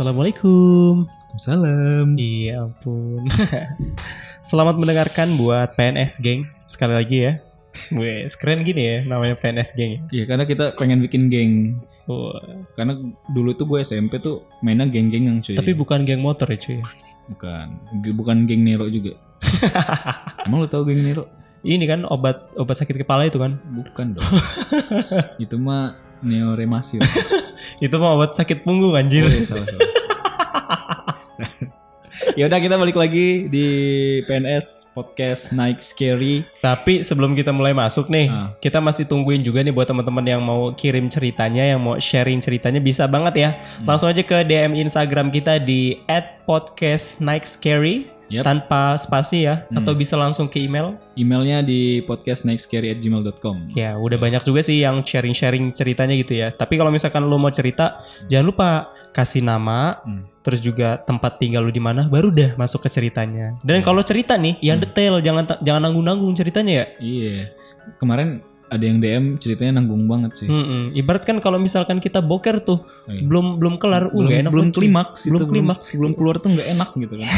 Assalamualaikum. Salam. Iya ampun. Selamat mendengarkan buat PNS geng sekali lagi ya. Wes keren gini ya namanya PNS geng. Iya karena kita pengen bikin geng. Wah, Karena dulu tuh gue SMP tuh mainnya geng-geng yang cuy. Tapi bukan geng motor ya cuy. bukan bukan geng Nero juga. Emang lo tau geng Nero? Ini kan obat obat sakit kepala itu kan. Bukan dong. Itu mah neoremasil. Itu mah obat sakit punggung anjir. Oh, iya, salah, salah. ya udah kita balik lagi di PNS podcast Night Scary. Tapi sebelum kita mulai masuk nih, Ah. kita masih tungguin juga nih buat teman-teman yang mau kirim ceritanya, yang mau sharing ceritanya bisa banget ya. Langsung aja ke DM Instagram kita di @podcastnightscary Yap. tanpa spasi ya, atau bisa langsung ke email. Emailnya di podcastnightscary@gmail.com. Ya, udah banyak juga sih yang sharing-sharing ceritanya gitu ya. Tapi kalau misalkan lu mau cerita, jangan lupa kasih nama, Hmm. terus juga tempat tinggal lu di mana, baru dah masuk ke ceritanya. Dan kalau cerita nih, yang detail, jangan jangan nanggung-nanggung ceritanya ya. Iya. Kemarin ada yang DM ceritanya nanggung banget sih. Mm-mm. Ibarat kan kalau misalkan kita boker tuh Oh, iya. belum belum kelar, uh, belum, nggak enak belum klimaks belum klimaks, belum keluar tuh nggak enak gitu kan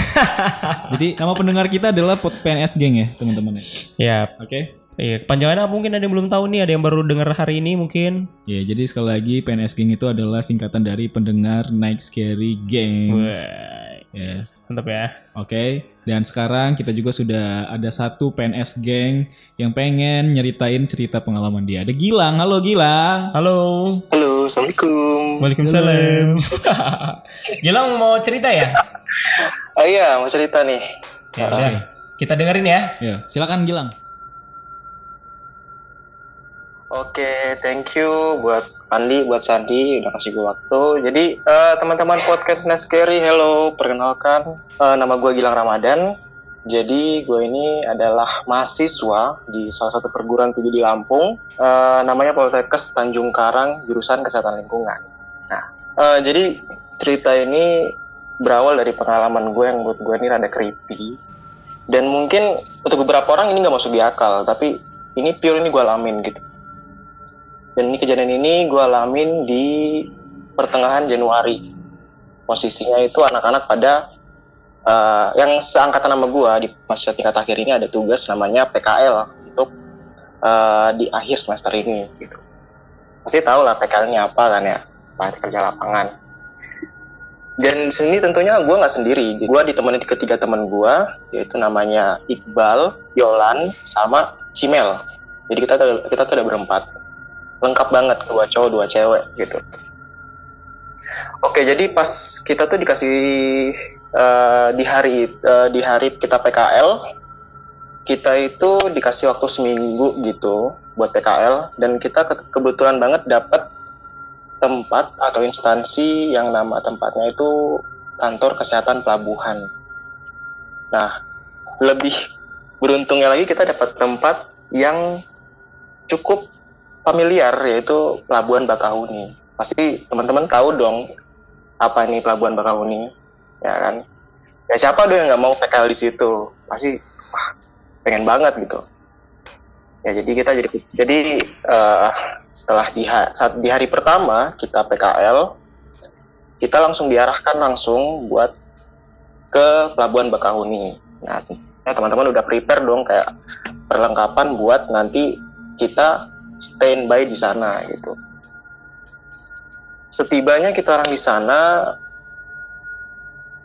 jadi nama pendengar kita adalah pot PNS geng ya teman-teman ya Ya, oke iya. Kepanjangannya mungkin ada yang belum tahu nih, ada yang baru dengar hari ini mungkin. ya jadi sekali lagi PNS geng itu adalah singkatan dari pendengar Night Scary Gang Wah, yes mantap ya. oke dan sekarang kita juga sudah ada satu PNS geng yang pengen nyeritain cerita pengalaman dia ada Gilang halo Gilang Halo. Halo, Assalamualaikum. Waalaikumsalam. Gilang mau cerita ya? Oh iya, mau cerita nih. Ya udah. Kita dengerin ya. ya silakan Gilang Oke, thank you buat Andi, buat Sandi udah kasih gue waktu. Jadi eh, teman-teman podcast Neskeri, hello, perkenalkan eh, nama gue Gilang Ramadan. Jadi gue ini adalah mahasiswa di salah satu perguruan tinggi di Lampung, eh, namanya Poltekkes Tanjung Karang, jurusan Kesehatan Lingkungan. Nah, eh, jadi cerita ini berawal dari pengalaman gue yang buat gue ini rada creepy. Dan mungkin untuk beberapa orang ini nggak masuk di akal, tapi ini pure ini gue alamin gitu. Dan ini kejadian ini gue alamin di pertengahan Januari. Posisinya itu anak-anak pada eh, yang seangkatan nama gue di masa tingkat akhir ini ada tugas namanya PKL untuk eh, di akhir semester ini gitu. Pasti tahu lah PKL-nya apa kan ya, praktik kerja lapangan. Dan sini tentunya gue nggak sendiri, gue ditemani ketiga teman gue, yaitu namanya Iqbal, Yolan, sama Cimel. Jadi kita kita tuh ada berempat lengkap banget dua cowok dua cewek gitu. Oke jadi pas kita tuh dikasih eh, di hari eh, di hari kita PKL kita itu dikasih waktu seminggu gitu buat PKL dan kita ke- kebetulan banget dapat tempat atau instansi yang nama tempatnya itu kantor kesehatan pelabuhan. Nah lebih beruntungnya lagi kita dapat tempat yang cukup familiar yaitu Pelabuhan Bakahuni. Pasti teman-teman tahu dong apa ini Pelabuhan Bakahuni, ya kan? Ya siapa dong yang nggak mau PKL di situ? Pasti wah, pengen banget gitu. Ya jadi kita jadi jadi eh, setelah di saat di hari pertama kita PKL kita langsung diarahkan langsung buat ke Pelabuhan Bakahuni. Nah, ya teman-teman udah prepare dong kayak perlengkapan buat nanti kita standby di sana gitu. Setibanya kita orang di sana,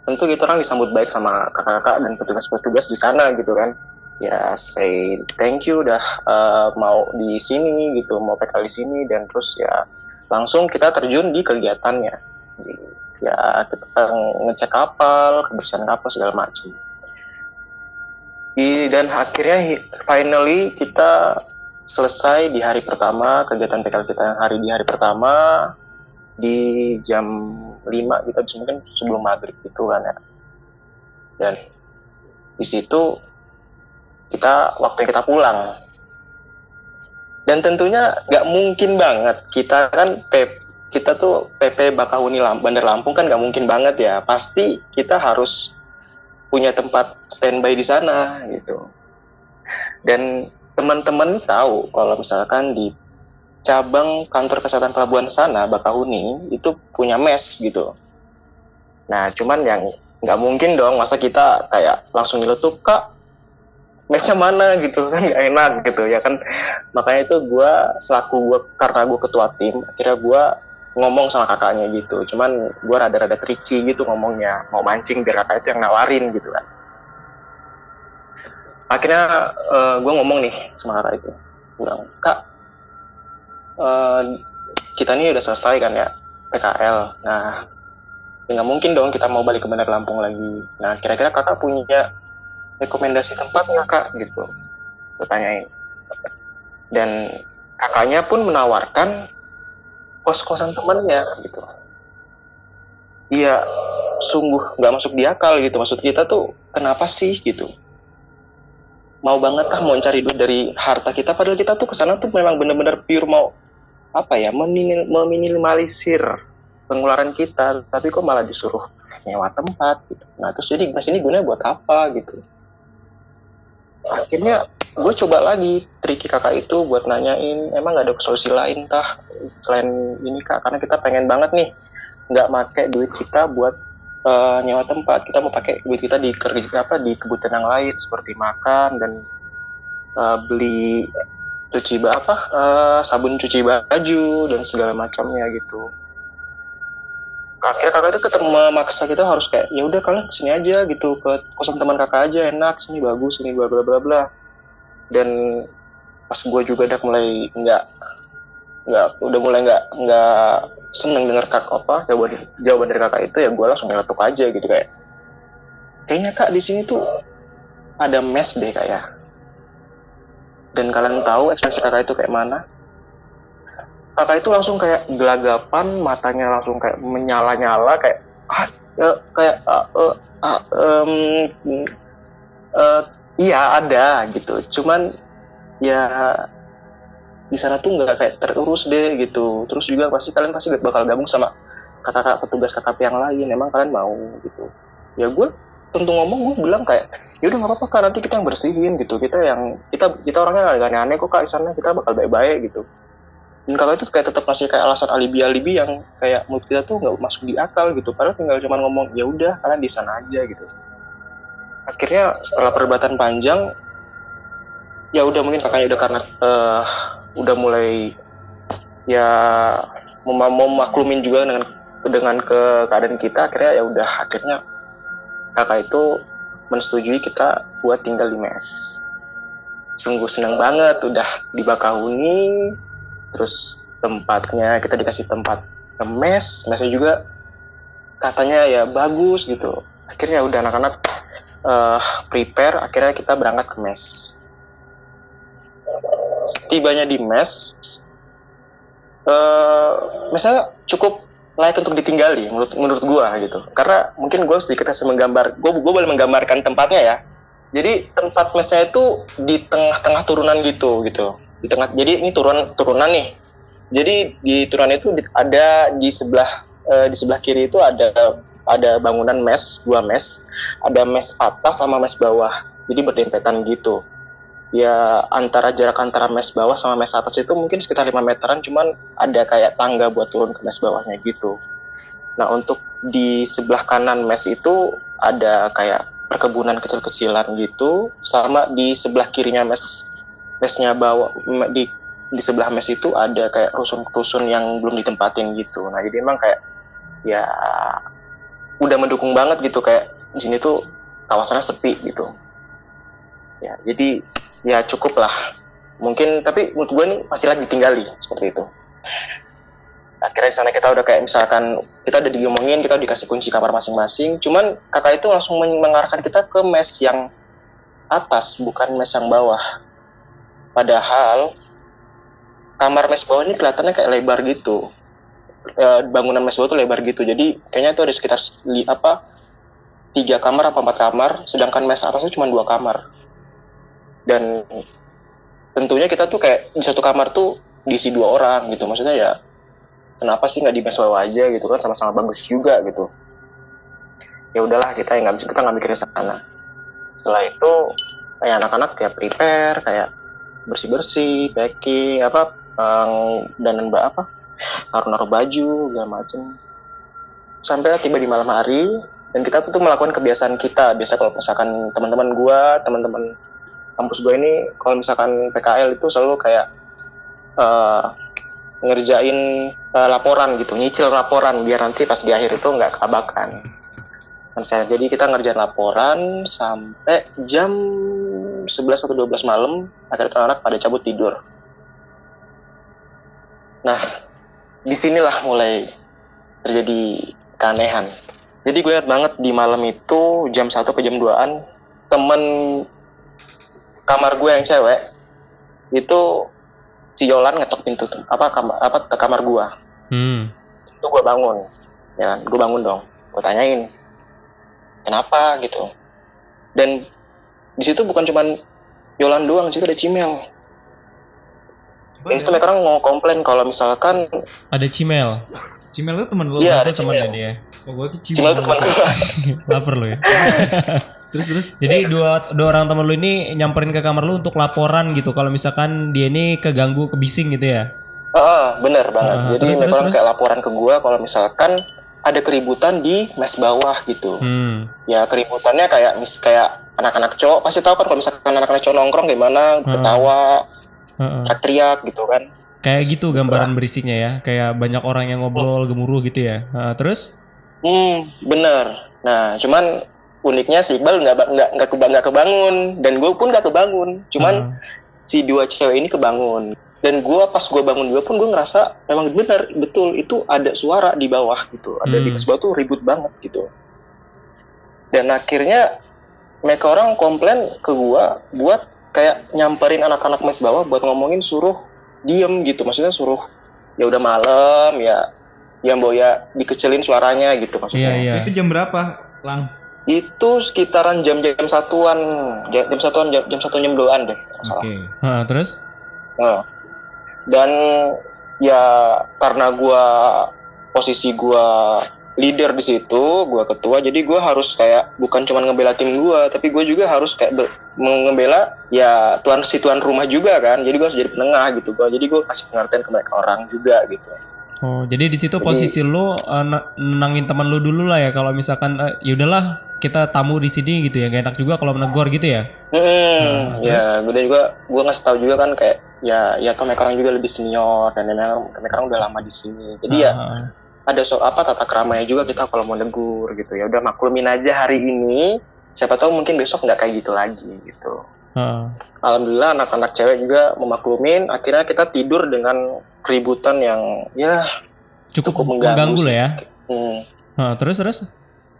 tentu kita orang disambut baik sama kakak-kakak dan petugas-petugas di sana gitu kan. Ya say thank you udah eh, mau di sini gitu, mau PKL di sini dan terus ya langsung kita terjun di kegiatannya. Ya kita ngecek kapal, kebersihan kapal segala macam. Dan akhirnya hi- finally kita selesai di hari pertama kegiatan PKL kita yang hari di hari pertama di jam 5 kita bisa mungkin sebelum maghrib gitu kan ya. Dan di situ kita waktu kita pulang. Dan tentunya nggak mungkin banget kita kan P- kita tuh PP Bakahuni Bandar Lampung kan nggak mungkin banget ya. Pasti kita harus punya tempat standby di sana gitu. Dan teman-teman tahu kalau misalkan di cabang kantor kesehatan pelabuhan sana Bakahuni itu punya mes gitu. Nah cuman yang nggak mungkin dong masa kita kayak langsung nyeletuk kak mesnya mana? gitu kan gak enak gitu ya kan. Makanya itu gue selaku gue karena gue ketua tim akhirnya gue ngomong sama kakaknya gitu. Cuman gue rada-rada tricky gitu ngomongnya mau mancing biar kakak itu yang nawarin gitu kan akhirnya uh, gue ngomong nih kakak itu. Bilang kak uh, kita ini udah selesai kan ya PKL nah ya nggak mungkin dong kita mau balik ke Bandar Lampung lagi. Nah kira-kira kakak punya rekomendasi tempat nggak kak? Gitu. Bertanyain dan kakaknya pun menawarkan kos-kosan temannya gitu. Iya sungguh nggak masuk di akal gitu. Maksud kita tuh kenapa sih gitu mau banget kah mau cari duit dari harta kita. Padahal kita tuh ke sana tuh memang bener-bener pure mau apa ya meminimalisir pengeluaran kita. Tapi kok malah disuruh nyewa tempat gitu. Nah terus jadi mas ini gunanya buat apa? gitu. Akhirnya gue coba lagi triki kakak itu buat nanyain emang gak ada solusi lain tah selain ini kak? Karena kita pengen banget nih nggak make duit kita buat uh, nyewa tempat. Kita mau pakai duit kita di kerja apa di kebutuhan yang lain seperti makan dan uh, beli cuci apa uh, sabun cuci baju dan segala macamnya gitu. Akhirnya kakak itu ketemu memaksa kita harus kayak ya udah kalian ke sini aja gitu ke kosan teman kakak aja enak sini bagus sini bla bla bla bla. Dan pas gue juga udah mulai nggak nggak udah mulai nggak nggak seneng denger kak apa jawaban jawaban dari kakak itu ya gue langsung nyeletuk aja gitu kayak kayaknya kak di sini tuh ada mes deh kayak dan kalian tahu ekspresi kakak itu kayak mana? Kakak itu langsung kayak gelagapan matanya langsung kayak menyala-nyala kayak ah ya, kayak uh, uh, uh, um, uh, iya ada gitu. Cuman ya di sana tuh nggak kayak terurus deh gitu. Terus juga pasti kalian pasti bakal gabung sama kakak-kakak petugas KKP yang lain. Emang kalian mau gitu. Ya gue tentu ngomong gue bilang kayak ya udah nggak apa-apa kan nanti kita yang bersihin gitu. Kita yang kita kita orangnya nggak aneh-aneh kok kak. Di sana kita bakal baik-baik gitu. Dan kakak itu kayak tetap masih kayak alasan alibi-alibi yang kayak menurut kita tuh nggak masuk di akal gitu. Padahal tinggal cuma ngomong ya udah kalian di sana aja gitu. Akhirnya setelah perdebatan panjang ya udah mungkin kakaknya udah karena uh, udah mulai ya mau maklumin juga dengan dengan ke keadaan kita. Akhirnya ya udah akhirnya kakak itu mensetujui kita buat tinggal di mes sungguh senang banget udah di Bakahuni terus tempatnya kita dikasih tempat mes mesnya juga katanya ya bagus gitu. Akhirnya udah anak-anak uh, prepare. Akhirnya kita berangkat ke mes setibanya di mes uh, mesnya cukup layak untuk ditinggali menurut menurut gua gitu. Karena mungkin gue sedikit kasih menggambar gue gue boleh menggambarkan tempatnya ya. Jadi tempat mesnya itu di tengah-tengah turunan gitu gitu. Di tengah jadi ini turun turunan nih. Jadi di turunan itu ada di sebelah uh, di sebelah kiri itu ada ada bangunan mes dua mes. Ada mes atas sama mes bawah. Jadi berdempetan gitu ya antara jarak antara mes bawah sama mes atas itu mungkin sekitar 5 meteran cuman ada kayak tangga buat turun ke mes bawahnya gitu nah untuk di sebelah kanan mes itu ada kayak perkebunan kecil-kecilan gitu sama di sebelah kirinya mes mesnya bawah di di sebelah mes itu ada kayak rusun-rusun yang belum ditempatin gitu. Nah jadi emang kayak ya udah mendukung banget gitu kayak di sini tuh kawasannya sepi gitu. Ya jadi ya cukup lah. Mungkin tapi menurut gue nih masih lagi tinggali seperti itu. Akhirnya di sana kita udah kayak misalkan kita udah diomongin, kita udah dikasih kunci kamar masing-masing. Cuman kakak itu langsung mengarahkan kita ke mes yang atas, bukan mes yang bawah Padahal kamar mes bawah ini kelihatannya kayak lebar gitu. E, bangunan mes bawah itu lebar gitu. Jadi kayaknya itu ada sekitar li, apa tiga kamar apa empat kamar, sedangkan mes atasnya cuma dua kamar. Dan tentunya kita tuh kayak di satu kamar tuh diisi dua orang gitu. Maksudnya ya kenapa sih nggak di mes bawah aja gitu kan sama-sama bagus juga gitu. Ya udahlah kita nggak bisa kita nggak mikirin sana. Setelah itu kayak anak-anak kayak prepare kayak bersih bersih packing apa um, dan mbak apa naruh naruh baju segala macem sampai tiba di malam hari dan kita tuh melakukan kebiasaan kita biasa kalau misalkan teman-teman gua teman-teman kampus gua ini kalau misalkan PKL itu selalu kayak eh, ngerjain eh, laporan gitu nyicil laporan biar nanti pas di akhir itu nggak keabakan. Nah, jadi kita ngerjain laporan sampai jam 11 atau 12 malam akhirnya anak-anak pada cabut tidur. Nah di sinilah mulai terjadi keanehan. Jadi gue ingat banget di malam itu jam 1 ke jam 2an temen kamar gue yang cewek itu si Yolan ngetok pintu tuh apa kamar apa ke kamar gue Hmm. itu gue bangun ya kan gue bangun dong gue tanyain kenapa gitu dan di situ bukan cuman Yolan doang situ ada Cimel dan itu mereka orang mau komplain kalau misalkan Ada Cimel. Cimel itu temen lu. Iya, Itu ada Cimel. dia. Oh, gua tuh Cimel itu teman gue Laper lu ya. Terus terus. Jadi dua dua orang temen lu ini nyamperin ke kamar lu untuk laporan gitu. Kalau misalkan dia ini keganggu, kebising gitu ya. Ah, bener banget. Ah, Jadi terus, mereka terus, kayak laporan ke gua kalau misalkan ada keributan di mes bawah gitu. Hmm. Ya keributannya kayak mis kayak anak-anak cowok pasti tahu kan kalau misalkan anak-anak cowok nongkrong gimana, ketawa, Heeh. teriak gitu kan. Kayak gitu gambaran berisiknya ya. Kayak banyak orang yang ngobrol gemuruh gitu ya. Heeh, terus? Hmm, bener. Nah, cuman uniknya si Iqbal nggak nggak nggak keba- nggak kebangun dan gue pun nggak kebangun. Cuman Heeh. si dua cewek ini kebangun dan gue pas gue bangun juga pun gue ngerasa memang benar betul itu ada suara di bawah gitu ada di Hmm. mes bawah tuh ribut banget gitu dan akhirnya mereka orang komplain ke gue buat kayak nyamperin anak-anak mes bawah buat ngomongin suruh diem gitu maksudnya suruh ya udah malam ya ya mbok ya dikecilin suaranya gitu Iya, maksudnya iya. Itu jam berapa, Lang? Itu sekitaran jam-jam satuan jam, jam satuan jam, jam satu jam doan deh. Oke. Heeh, terus? Nah, dan ya karena gua posisi gua leader di situ, gua ketua, jadi gua harus kayak bukan cuma ngebela tim gua, tapi gua juga harus kayak be- ngebela ya tuan si tuan rumah juga kan. Jadi gua harus jadi penengah gitu gua. Jadi gua kasih pengertian ke mereka orang juga gitu. Oh, jadi di situ posisi lu eh, ne- nenangin teman lu dulu lah ya kalau misalkan eh, ya udahlah kita tamu di sini gitu ya. Gak enak juga kalau menegur gitu ya. Hmm, Nah, ya, gue juga gue ngasih tahu juga kan kayak ya ya tuh mereka orang juga lebih senior dan memang mereka orang udah lama di sini. Jadi ya Heeh. ada so apa tata keramanya juga kita kalau mau negur gitu ya udah maklumin aja hari ini siapa tahu mungkin besok nggak kayak gitu lagi gitu Heeh. alhamdulillah anak-anak cewek juga memaklumin akhirnya kita tidur dengan keributan yang ya Cukup, Cukup mengganggu mengganggu lah ya. hmm. Heeh, terus terus?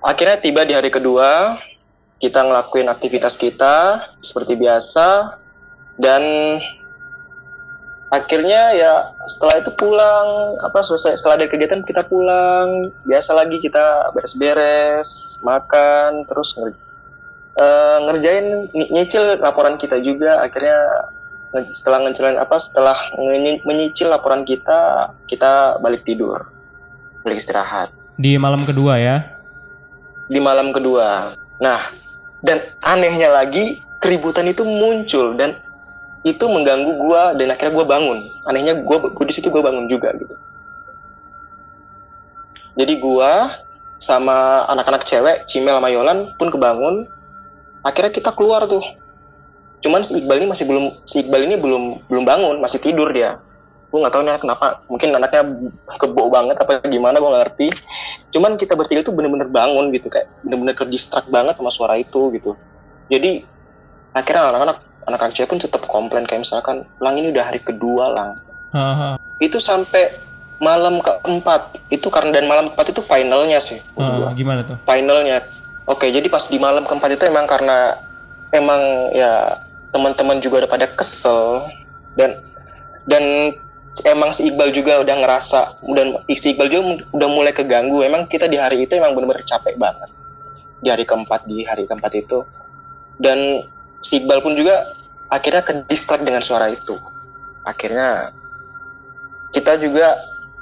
akhirnya tiba di hari kedua kita ngelakuin aktivitas kita seperti biasa dan akhirnya ya setelah itu pulang apa selesai setelah dari kegiatan kita pulang biasa lagi kita beres-beres makan terus eh, ngerjain ny- nyicil laporan kita juga akhirnya setelah ngecilin apa setelah menyicil laporan kita kita balik tidur balik istirahat Di malam kedua ya. di malam kedua. Nah, dan anehnya lagi keributan itu muncul dan itu mengganggu gua dan akhirnya gua bangun. Anehnya gua, gua di situ gua bangun juga gitu. Jadi gua sama anak-anak cewek, Cimel sama Yolan pun kebangun. Akhirnya kita keluar tuh. Cuman si Iqbal ini masih belum si Iqbal ini belum belum bangun, masih tidur dia. Gue nggak tahu nih kenapa. Mungkin anaknya kebo banget apa gimana gue nggak ngerti cuman kita bertiga tuh bener-bener bangun gitu kayak bener-bener ke distract banget sama suara itu gitu jadi akhirnya anak-anak anak-anak cewek pun tetap komplain kayak misalkan lang ini udah hari kedua lang Heeh. itu sampai malam keempat itu karena dan malam keempat itu finalnya sih gua. gimana tuh? finalnya oke jadi pas di malam keempat itu emang karena emang ya teman-teman juga udah pada kesel dan dan emang si Iqbal juga udah ngerasa dan si Iqbal juga udah mulai keganggu. Emang kita di hari itu emang bener-bener capek banget di hari keempat di hari keempat itu. Dan si Iqbal pun juga akhirnya ke distract dengan suara itu. Akhirnya kita juga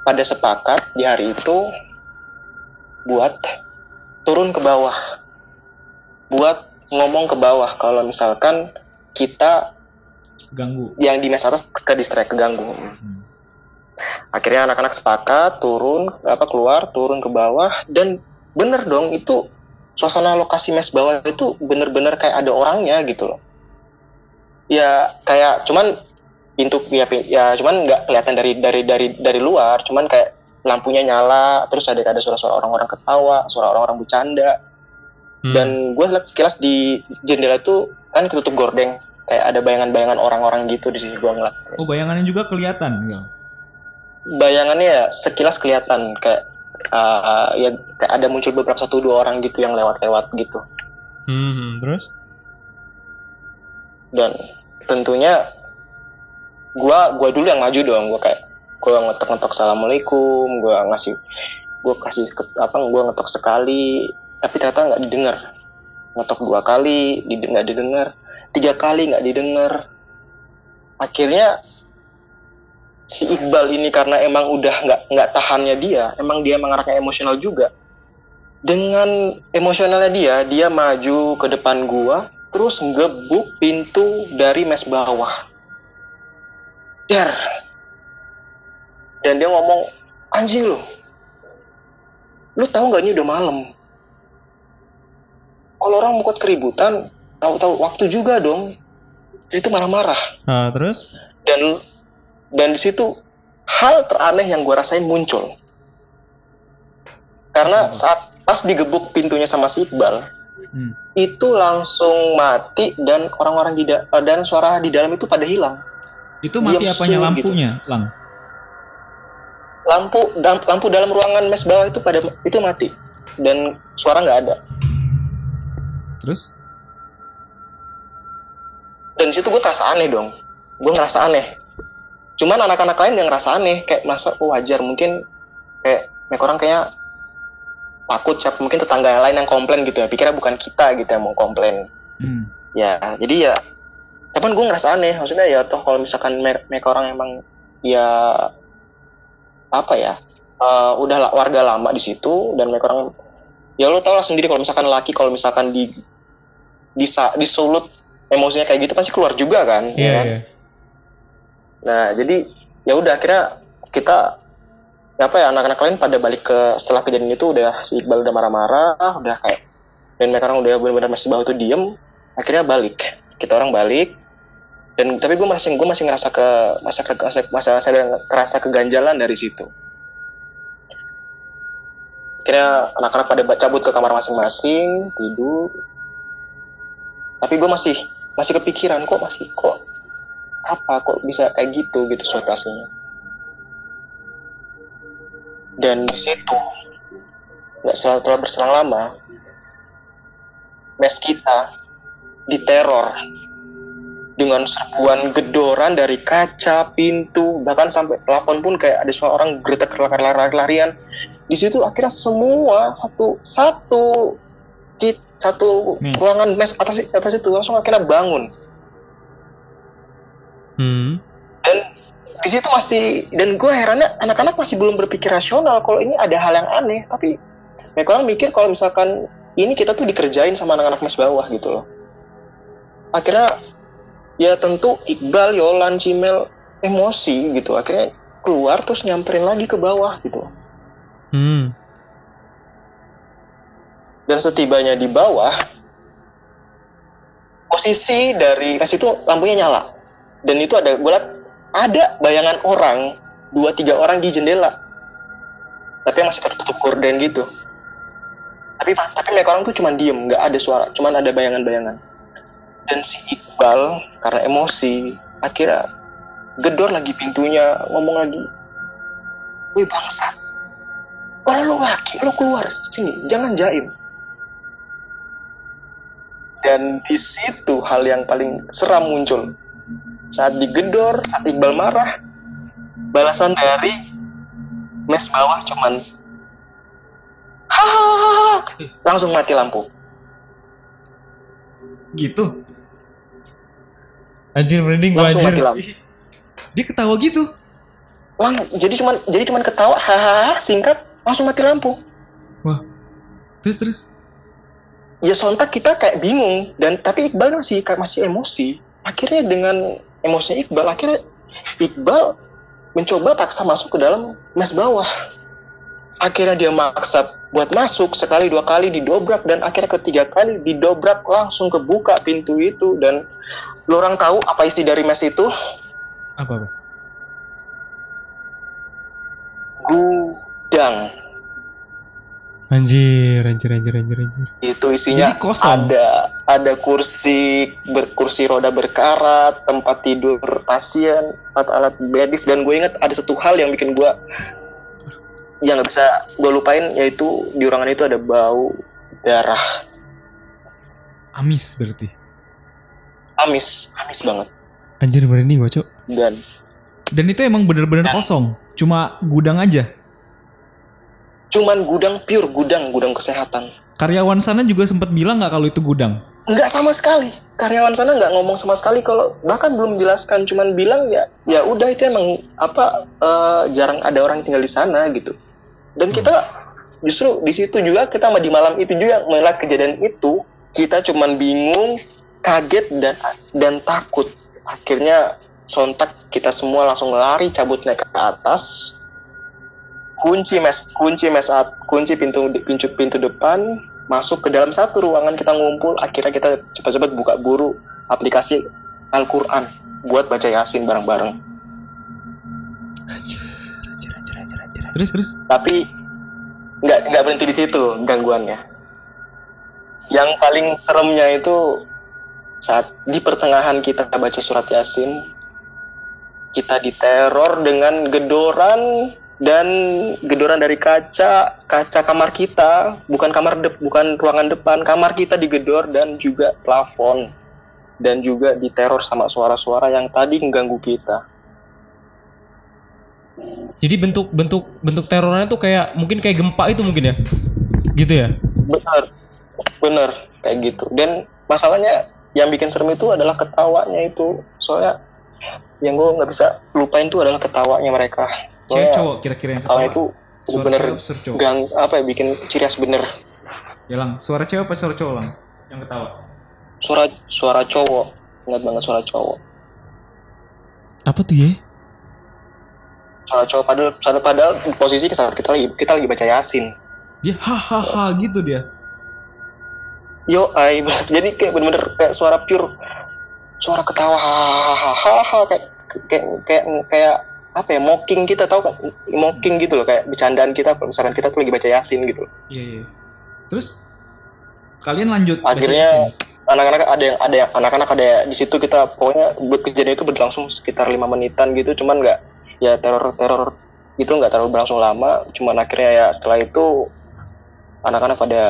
pada sepakat di hari itu buat turun ke bawah. Buat ngomong ke bawah. Kalau misalkan kita Ganggu. yang di mes atas ke distract keganggu. Akhirnya anak-anak sepakat turun apa keluar turun ke bawah. Dan bener dong itu suasana lokasi mes bawah itu bener-bener kayak ada orangnya gitu loh. Ya kayak cuman pintu ya, ya cuman nggak kelihatan dari dari dari dari luar. Cuman kayak lampunya nyala terus ada ada suara-suara orang-orang ketawa suara orang-orang bercanda Hmm. dan gue lihat sekilas di jendela tuh kan ketutup gordeng kayak ada bayangan-bayangan orang-orang gitu di sisi gue ngeliat Oh bayangannya juga kelihatan Gil. bayangannya ya sekilas kelihatan kayak uh, ya kayak ada muncul beberapa satu dua orang gitu yang lewat-lewat gitu Hmm, terus? dan tentunya gua gua dulu yang maju dong gua kayak gua ngetok-ngetok assalamualaikum gua ngasih gua kasih apa gua ngetok sekali tapi ternyata nggak didengar. Ngetok dua kali nggak didengar. Tiga kali nggak didengar. Akhirnya si Iqbal ini karena emang udah nggak nggak tahannya dia emang dia emang anaknya emosional juga. Dengan emosionalnya dia dia maju ke depan gua terus ngebuk pintu dari mes bawah. Dar dan dia ngomong anjing lu lu tahu nggak ini udah malam? Kalau orang mau keributan tahu-tahu waktu juga dong. Itu marah-marah Ah, terus? dan dan di situ hal teraneh yang gue rasain muncul. Karena saat pas digebuk pintunya sama si Iqbal Hmm. itu langsung mati dan orang-orang di da- dan suara di dalam itu pada hilang. Itu mati Diam apanya lampunya, Lang? Lampu lampu dalam ruangan mes bawah itu pada itu mati. Dan suara nggak ada. Terus? dan situ gue ngerasa aneh dong. Gue ngerasa aneh. Cuman anak-anak lain yang ngerasa aneh kayak masa oh wajar mungkin kayak mereka orang kayak takut siapa mungkin tetangga yang lain yang komplain gitu ya. Pikirnya bukan kita gitu yang mau komplain. Hmm. ya jadi ya tapi gue ngerasa aneh. Maksudnya ya toh kalau misalkan me- mereka orang emang ya apa ya eh, udah warga lama di situ dan mereka orang ya lo tau lah sendiri kalau misalkan laki kalau misalkan di disa, disulut emosinya kayak gitu pasti keluar juga kan ya Iya, kan? iya. Nah, jadi ya udah akhirnya kita ya apa ya anak-anak lain pada balik ke setelah kejadian itu udah si Iqbal udah marah-marah, udah kayak dan mereka orang udah benar-benar masih bawah tuh diem, akhirnya balik. Kita orang balik dan tapi gue masih gue masih ngerasa ke masa ke masa, masa saya kerasa keganjalan dari situ. Akhirnya anak-anak pada cabut ke kamar masing-masing tidur. Tapi gue masih masih kepikiran kok masih kok apa kok bisa kayak gitu gitu situasinya dan di situ nggak selalu berselang lama mes kita diteror dengan serbuan gedoran dari kaca pintu bahkan sampai plafon pun kayak ada suara orang geretak lari-larian di situ akhirnya semua satu satu kit satu Mes. ruangan mes atas atas itu langsung akhirnya bangun Hmm. dan di situ masih dan gue herannya anak-anak masih belum berpikir rasional kalau ini ada hal yang aneh tapi mereka orang mikir kalau misalkan ini kita tuh dikerjain sama anak-anak mes bawah gitu loh akhirnya ya tentu Iqbal, Yolan, Cimel emosi gitu. Akhirnya keluar terus nyamperin lagi ke bawah gitu. Hmm. dan setibanya di bawah posisi dari mes itu lampunya nyala. Dan itu ada gue liat ada bayangan orang dua tiga orang di jendela. Tapi masih tertutup gorden gitu. Tapi pas tapi mereka orang tuh cuma diem nggak ada suara cuman ada bayangan-bayangan dan si Iqbal karena emosi akhirnya gedor lagi pintunya ngomong lagi wih bangsa kalau lo laki lo keluar sini jangan jaim. Dan di situ hal yang paling seram muncul. Saat digedor saat Iqbal marah balasan dari mes bawah cuman hahaha langsung mati lampu. Gitu. Anjir merinding gua mati anjir. lampu Dia ketawa gitu. Lang, jadi cuman jadi cuman ketawa hahaha singkat langsung mati lampu Terus terus. ya sontak kita kayak bingung dan tapi Iqbal masih kayak masih emosi akhirnya dengan emosinya Iqbal akhirnya Iqbal mencoba paksa masuk ke dalam mes bawah akhirnya dia maksa buat masuk sekali dua kali didobrak dan akhirnya ketiga kali didobrak langsung kebuka pintu itu dan lo orang tahu apa isi dari mes itu Apa apa? gudang Anjir, anjir, anjir, anjir, anjir. itu isinya Jadi kosong. ada ada kursi berkursi roda berkarat tempat tidur pasien alat alat medis dan gue inget ada satu hal yang bikin gue yang nggak bisa gue lupain yaitu di ruangan itu ada bau darah Amis berarti. Amis amis banget Anjir merinding gua, Cok. dan Dan itu emang bener-bener kosong. Cuma gudang aja. cuman gudang pure gudang gudang kesehatan Karyawan sana juga sempat bilang nggak kalau itu gudang. nggak sama sekali karyawan sana nggak ngomong sama sekali kalau bahkan belum menjelaskan cuman bilang ya ya udah itu emang apa eh, jarang ada orang tinggal di sana gitu dan kita justru di situ juga kita di malam itu juga melihat kejadian itu kita cuman bingung kaget dan dan takut. Akhirnya sontak kita semua langsung lari cabut naik ke atas. Kunci mes kunci mes kunci pintu pintu pintu depan masuk ke dalam satu ruangan kita ngumpul. Akhirnya kita cepat-cepat buka buru aplikasi Al-Quran buat baca Yasin bareng-bareng. Terus terus. tapi nggak nggak berhenti di situ gangguannya. Yang paling seremnya itu saat di pertengahan kita baca surat Yasin kita diteror dengan gedoran dan gedoran dari kaca kaca kamar kita bukan kamar dep bukan ruangan depan kamar kita digedor dan juga plafon dan juga diteror sama suara-suara yang tadi mengganggu kita Jadi bentuk bentuk bentuk terornya tuh kayak mungkin kayak gempa itu mungkin ya. Gitu ya. benar benar kayak gitu dan masalahnya yang bikin serem itu adalah ketawanya itu soalnya yang gue nggak bisa lupain tuh adalah ketawanya mereka Cewek cowok kira-kira yang ketawa itu Suara bener cewek, cowok. gang apa ya bikin ciri khas bener Ya lang, suara cewek apa suara cowok lang? Yang ketawa. suara suara cowok ingat banget suara cowok Apa tuh ya? suara cowok padahal padahal, padahal posisi saat kita lagi kita lagi baca yasin Dia hahaha gitu dia. Yo ay jadi kayak bener-bener kayak suara pure suara ketawa hahaha kayak kayak kayak kayak apa ya mocking kita tahu kan mocking gitu loh kayak bercandaan kita kalau misalkan kita tuh lagi baca yasin gitu Iya iya. Terus kalian lanjut Akhirnya- anak-anak ada yang ada yang anak-anak ada di situ kita pokoknya buat kejadian itu berlangsung sekitar lima menitan gitu cuman nggak ya teror teror itu nggak terlalu berlangsung lama cuman akhirnya ya setelah itu anak-anak pada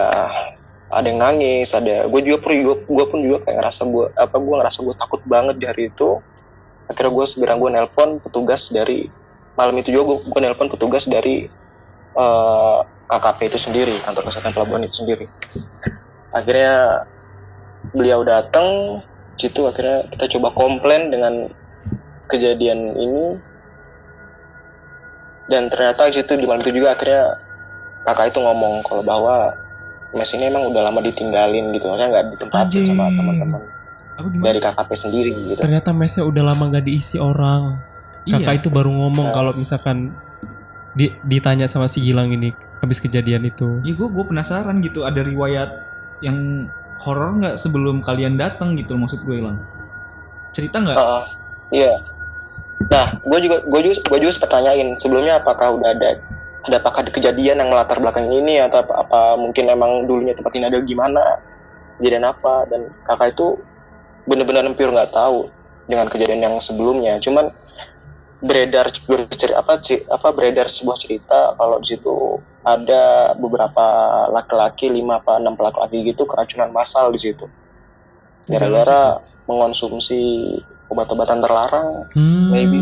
ada yang nangis ada gue juga pun gue pun juga kayak ngerasa gue apa gue ngerasa gue takut banget di hari itu. Akhirnya gue segera gue nelpon petugas dari malam itu juga gue, gue nelpon petugas dari eh, KKP itu sendiri kantor kesehatan pelabuhan itu sendiri. Akhirnya beliau datang situ akhirnya kita coba komplain dengan kejadian ini. Dan ternyata situ di malam itu juga akhirnya kakak itu ngomong kalau bahwa mes ini emang udah lama ditinggalin gitu maksudnya nggak ditempatin sama Anjing. teman-teman dari KKP sendiri gitu Ternyata mesnya udah lama gak diisi orang. Kakak Iya. itu baru ngomong Nah. kalau misalkan di, ditanya sama si Gilang ini habis kejadian itu. Iya gue gue penasaran gitu ada riwayat yang horor nggak sebelum kalian datang gitu maksud gue hilang. Cerita nggak? Heeh. iya nah gue juga gue juga gue juga sempat tanyain sebelumnya apakah udah ada ada apakah ada kejadian yang melatar belakang ini atau apa, apa mungkin emang dulunya tempat ini ada gimana kejadian apa dan kakak itu bener-bener hampir nggak tahu dengan kejadian yang sebelumnya cuman beredar bercerita apa apa beredar sebuah cerita kalau di situ ada beberapa laki-laki lima apa enam laki-laki gitu keracunan massal di situ gara-gara mengonsumsi obat-obatan terlarang Hmm. Maybe.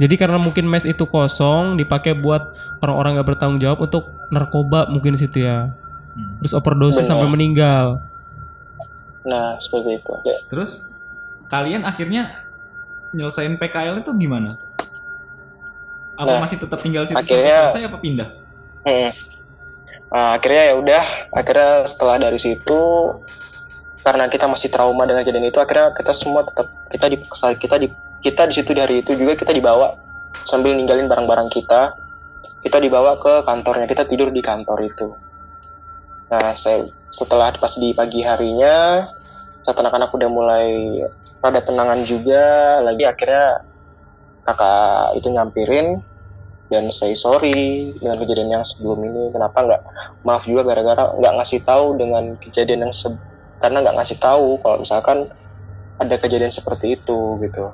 Jadi karena mungkin mes itu kosong dipakai buat orang-orang gak bertanggung jawab untuk narkoba mungkin situ ya. Hmm. Terus overdosis Benar. sampai meninggal. nah seperti itu ya Terus kalian akhirnya nyelesain PKL itu gimana? Apa Nah, masih tetap tinggal situ akhirnya- sampai selesai apa pindah? Hmm. Nah, akhirnya ya udah, akhirnya setelah dari situ karena kita masih trauma dengan kejadian itu, akhirnya kita semua tetap kita dipaksa kita di kita di situ di hari itu juga kita dibawa sambil ninggalin barang-barang kita. Kita dibawa ke kantornya. Kita tidur di kantor itu. Nah saya setelah pas di pagi harinya saat anak-anak udah mulai rada tenangan juga lagi akhirnya kakak itu nyampirin dan say sorry dengan kejadian yang sebelum ini. Kenapa nggak maaf juga gara-gara nggak ngasih tahu dengan kejadian yang se karena nggak ngasih tahu. Kalau misalkan ada kejadian seperti itu gitu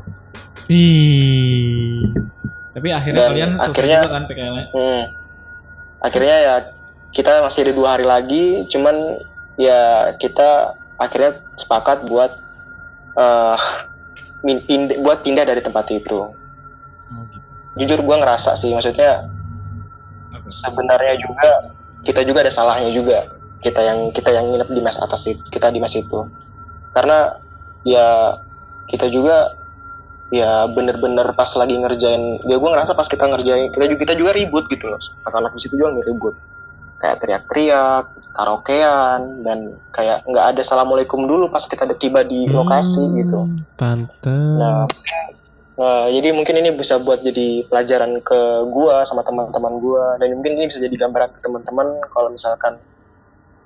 Ih. Tapi akhirnya Dan kalian selesai akhirnya- juga kan PKL -nya? Hmm. Akhirnya ya kita masih ada dua hari lagi, cuman ya kita akhirnya sepakat buat eh min- pind- buat pindah dari tempat itu. Oh gitu. Jujur gua ngerasa sih, maksudnya sebenarnya juga kita juga ada salahnya juga kita yang kita yang nginep di mes atas itu kita di mes itu karena ya kita juga ya bener-bener pas lagi ngerjain ya gue ngerasa pas kita ngerjain kita juga kita juga ribut gitu loh. Anak-anak di situ juga ribut. Kayak teriak-teriak karaokean dan kayak nggak ada assalamualaikum dulu pas kita udah tiba di lokasi Hmm, gitu. Pantes. Nah, Nah, jadi mungkin ini bisa buat jadi pelajaran ke gua sama teman-teman gua dan mungkin ini bisa jadi gambaran ke teman-teman kalau misalkan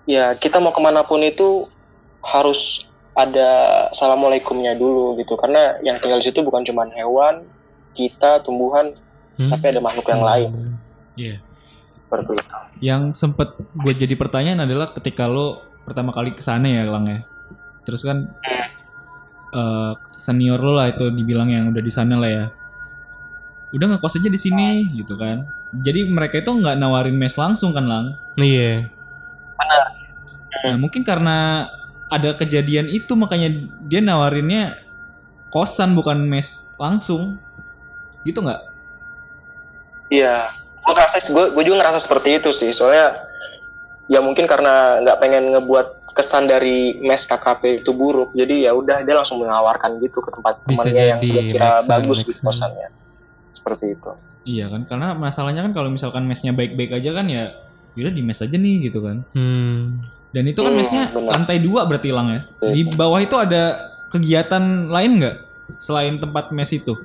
ya kita mau ke mana pun itu harus ada assalamualaikumnya dulu gitu karena yang tinggal di situ bukan cuma hewan kita tumbuhan Hmm. tapi ada makhluk yang lain Iya. seperti itu. Yang sempet gue jadi pertanyaan adalah ketika lo pertama kali ke sana ya Lang ya. Terus kan eh, senior lo lah itu dibilang yang udah di sana lah ya. Udah ngekos aja di sini gitu kan. Jadi mereka itu nggak nawarin mes langsung kan Lang. Iya. Nah, mungkin karena ada kejadian itu makanya dia nawarinnya kosan bukan mes langsung. Gitu nggak? Iya, gue ngerasa gue gue juga ngerasa seperti itu sih. Soalnya ya mungkin karena nggak pengen ngebuat kesan dari mes KKP itu buruk, jadi ya udah dia langsung menawarkan gitu ke tempat Bisa temannya yang jadi, dia kira bagus gitu kosannya. Seperti itu. Iya kan karena masalahnya kan kalau misalkan mesnya baik-baik aja kan ya udah di mes aja nih gitu kan. Hmm. Dan itu kan Hmm, lantai dua berarti hilang ya. Di bawah itu ada kegiatan lain nggak selain tempat mes itu?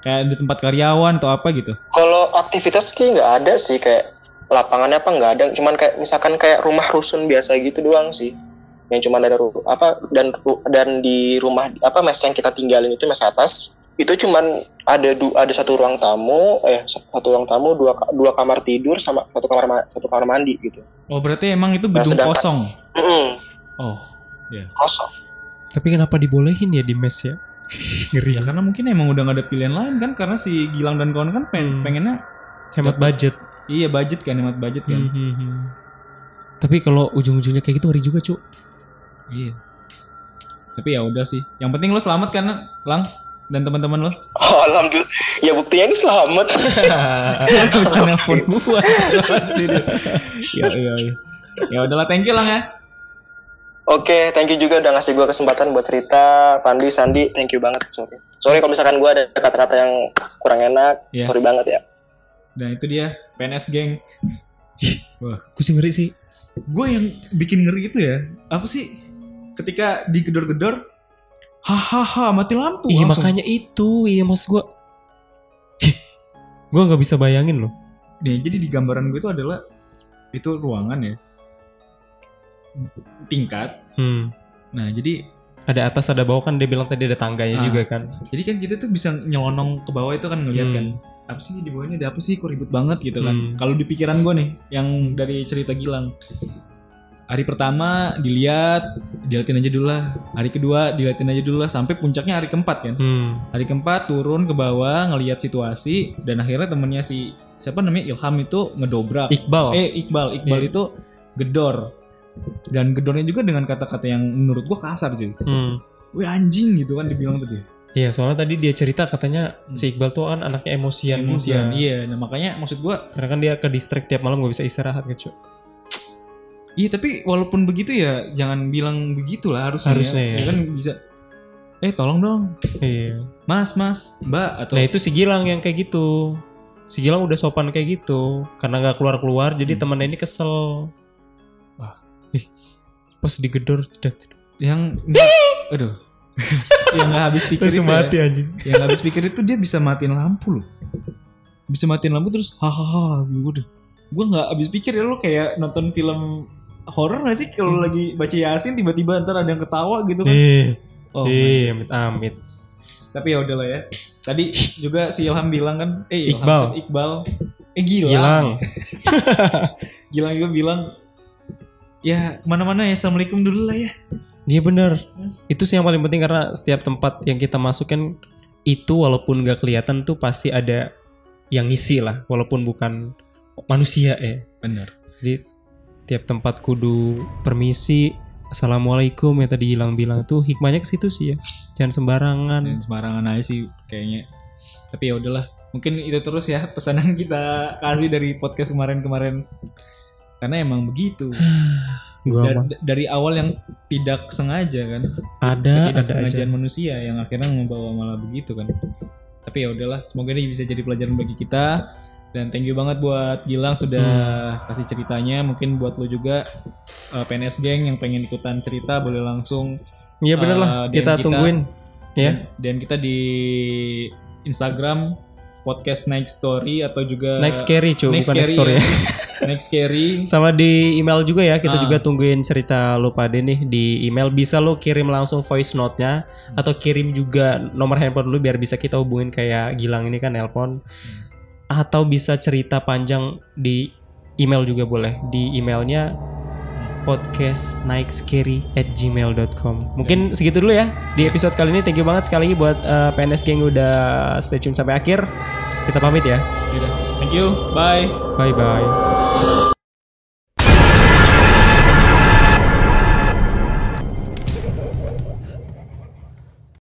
Kayak di tempat karyawan atau apa gitu? Kalau aktivitas sih nggak ada sih kayak lapangannya apa nggak ada, cuman kayak misalkan kayak rumah rusun biasa gitu doang sih. Yang cuma ada apa dan dan di rumah apa mes yang kita tinggalin itu mes atas itu cuman ada du, ada satu ruang tamu eh satu ruang tamu dua dua kamar tidur sama satu kamar ma- satu kamar mandi gitu. Oh berarti emang itu Nah, gedung sedangkan- kosong. Mm-mm, Oh kosong. Tapi kenapa dibolehin ya di mes ya? Ngeri. ya karena mungkin emang udah gak ada pilihan lain kan karena si Gilang dan kawan kan pengen, Hmm. pengennya Hemat budget. iya budget kan hemat budget kan. Hmm, hmm, hmm. Tapi kalau ujung-ujungnya kayak gitu ngeri juga, Cuk. Iya. Tapi ya udah sih. Yang penting lo selamat kan Lang dan teman-teman lo. Oh, alhamdulillah. Ya buktinya ini selamat. bisa nelpon gua ya iya iya. Ya udahlah thank you Lang ya. Oke, thank you juga udah ngasih gue kesempatan buat cerita. Pandi, Sandi, thank you banget. Sorry. Sorry kalau misalkan gue ada kata-kata yang kurang enak. Iya. Sorry banget ya. Dan itu dia PNS geng. Wah, Gue sih ngeri sih. gue yang bikin ngeri itu ya. Apa sih? Ketika digedor-gedor, hahaha mati lampu. Iya langsung. makanya itu, iya mas gue. Gue nggak bisa bayangin loh. Nih, jadi di gambaran gue itu adalah itu ruangan ya. Tingkat. Hmm. Nah, jadi Ada atas ada bawah kan dia bilang tadi ada tangganya Ah. juga kan. jadi kan kita tuh bisa nyelonong ke bawah itu kan ngeliat Hmm. kan. Apa sih di bawah ini ada apa sih kok ribut banget gitu kan. Hmm. Kalau di pikiran gue nih yang dari cerita Gilang. Hari pertama dilihat, diliatin aja dulu lah. Hari kedua diliatin aja dulu lah sampai puncaknya hari keempat kan. Hmm. Hari keempat turun ke bawah ngelihat situasi dan akhirnya temennya si siapa namanya Ilham itu ngedobrak. Iqbal. Eh Iqbal, Iqbal Iya. itu gedor. Dan gedornya juga dengan kata-kata yang menurut gua kasar cuy. Hmm. Wih anjing gitu kan dibilang tadi. Iya soalnya tadi dia cerita katanya si Iqbal tuh kan anaknya emosian, Emosian. juga. Iya, nah makanya maksud gua Karena kan dia ke distrik tiap malam gak bisa istirahat gitu. Iya tapi walaupun begitu ya jangan bilang begitu lah harusnya. Harusnya ya. ya. kan bisa. Eh tolong dong, Iya. Mas, Mas, Mbak atau Nah itu si Gilang yang kayak gitu. Si Gilang udah sopan kayak gitu. Karena nggak keluar-keluar jadi Hmm. temennya ini kesel. Wah. Ih, pas digedor tidak yang enggak, aduh, yang nggak habis pikir itu, ya, anjing. yang habis pikir itu dia bisa matiin lampu loh. bisa matiin lampu terus hahaha gitu gue nggak habis pikir ya lu kayak nonton film horor gak sih kalau lagi baca yasin tiba-tiba ntar ada yang ketawa gitu kan Eh, oh eh, amit amit. tapi ya udahlah ya tadi juga si Ilham bilang kan eh Ilham Iqbal. Iqbal eh Gilang Gilang. Gilang juga bilang ya ke mana-mana ya assalamualaikum dulu lah ya Iya bener. Itu sih yang paling penting karena setiap tempat yang kita masuk kan itu walaupun nggak kelihatan tuh pasti ada yang ngisi lah, walaupun bukan manusia ya. benar Jadi tiap tempat kudu permisi, assalamualaikum yang tadi hilang bilang tuh hikmahnya ke situ sih ya. Jangan sembarangan. dan sembarangan aja sih kayaknya. Tapi ya udahlah mungkin itu terus ya pesanan kita kasih dari podcast kemarin-kemarin. Karena emang begitu. Gua dari, dari awal yang tidak sengaja kan. Ada ada aja. ketidaksengajaan manusia yang akhirnya membawa malah begitu kan. Tapi ya udahlah semoga ini bisa jadi pelajaran bagi kita dan thank you banget buat Gilang sudah kasih ceritanya mungkin buat lo juga uh, PNS geng yang pengen ikutan cerita boleh langsung Iya bener lah, Eh, kita, kita- tungguin. Ya. dan, dan kita di Instagram podcast Next Story atau juga Next scary cuy, bukan next story ya. Next Scary Sama di email juga ya, kita Ah. juga tungguin cerita lo pada nih di email. Bisa lo kirim langsung voice note-nya atau kirim juga nomor handphone lu biar bisa kita hubungin kayak Gilang ini kan nelpon. Atau bisa cerita panjang di email juga boleh. Di emailnya podcast at gmail.com Mungkin segitu dulu ya di episode kali ini. Thank you banget sekali lagi buat eh, PNS Gang udah stay tune sampai akhir. Kita pamit ya. Yaudah, thank you bye Bye bye.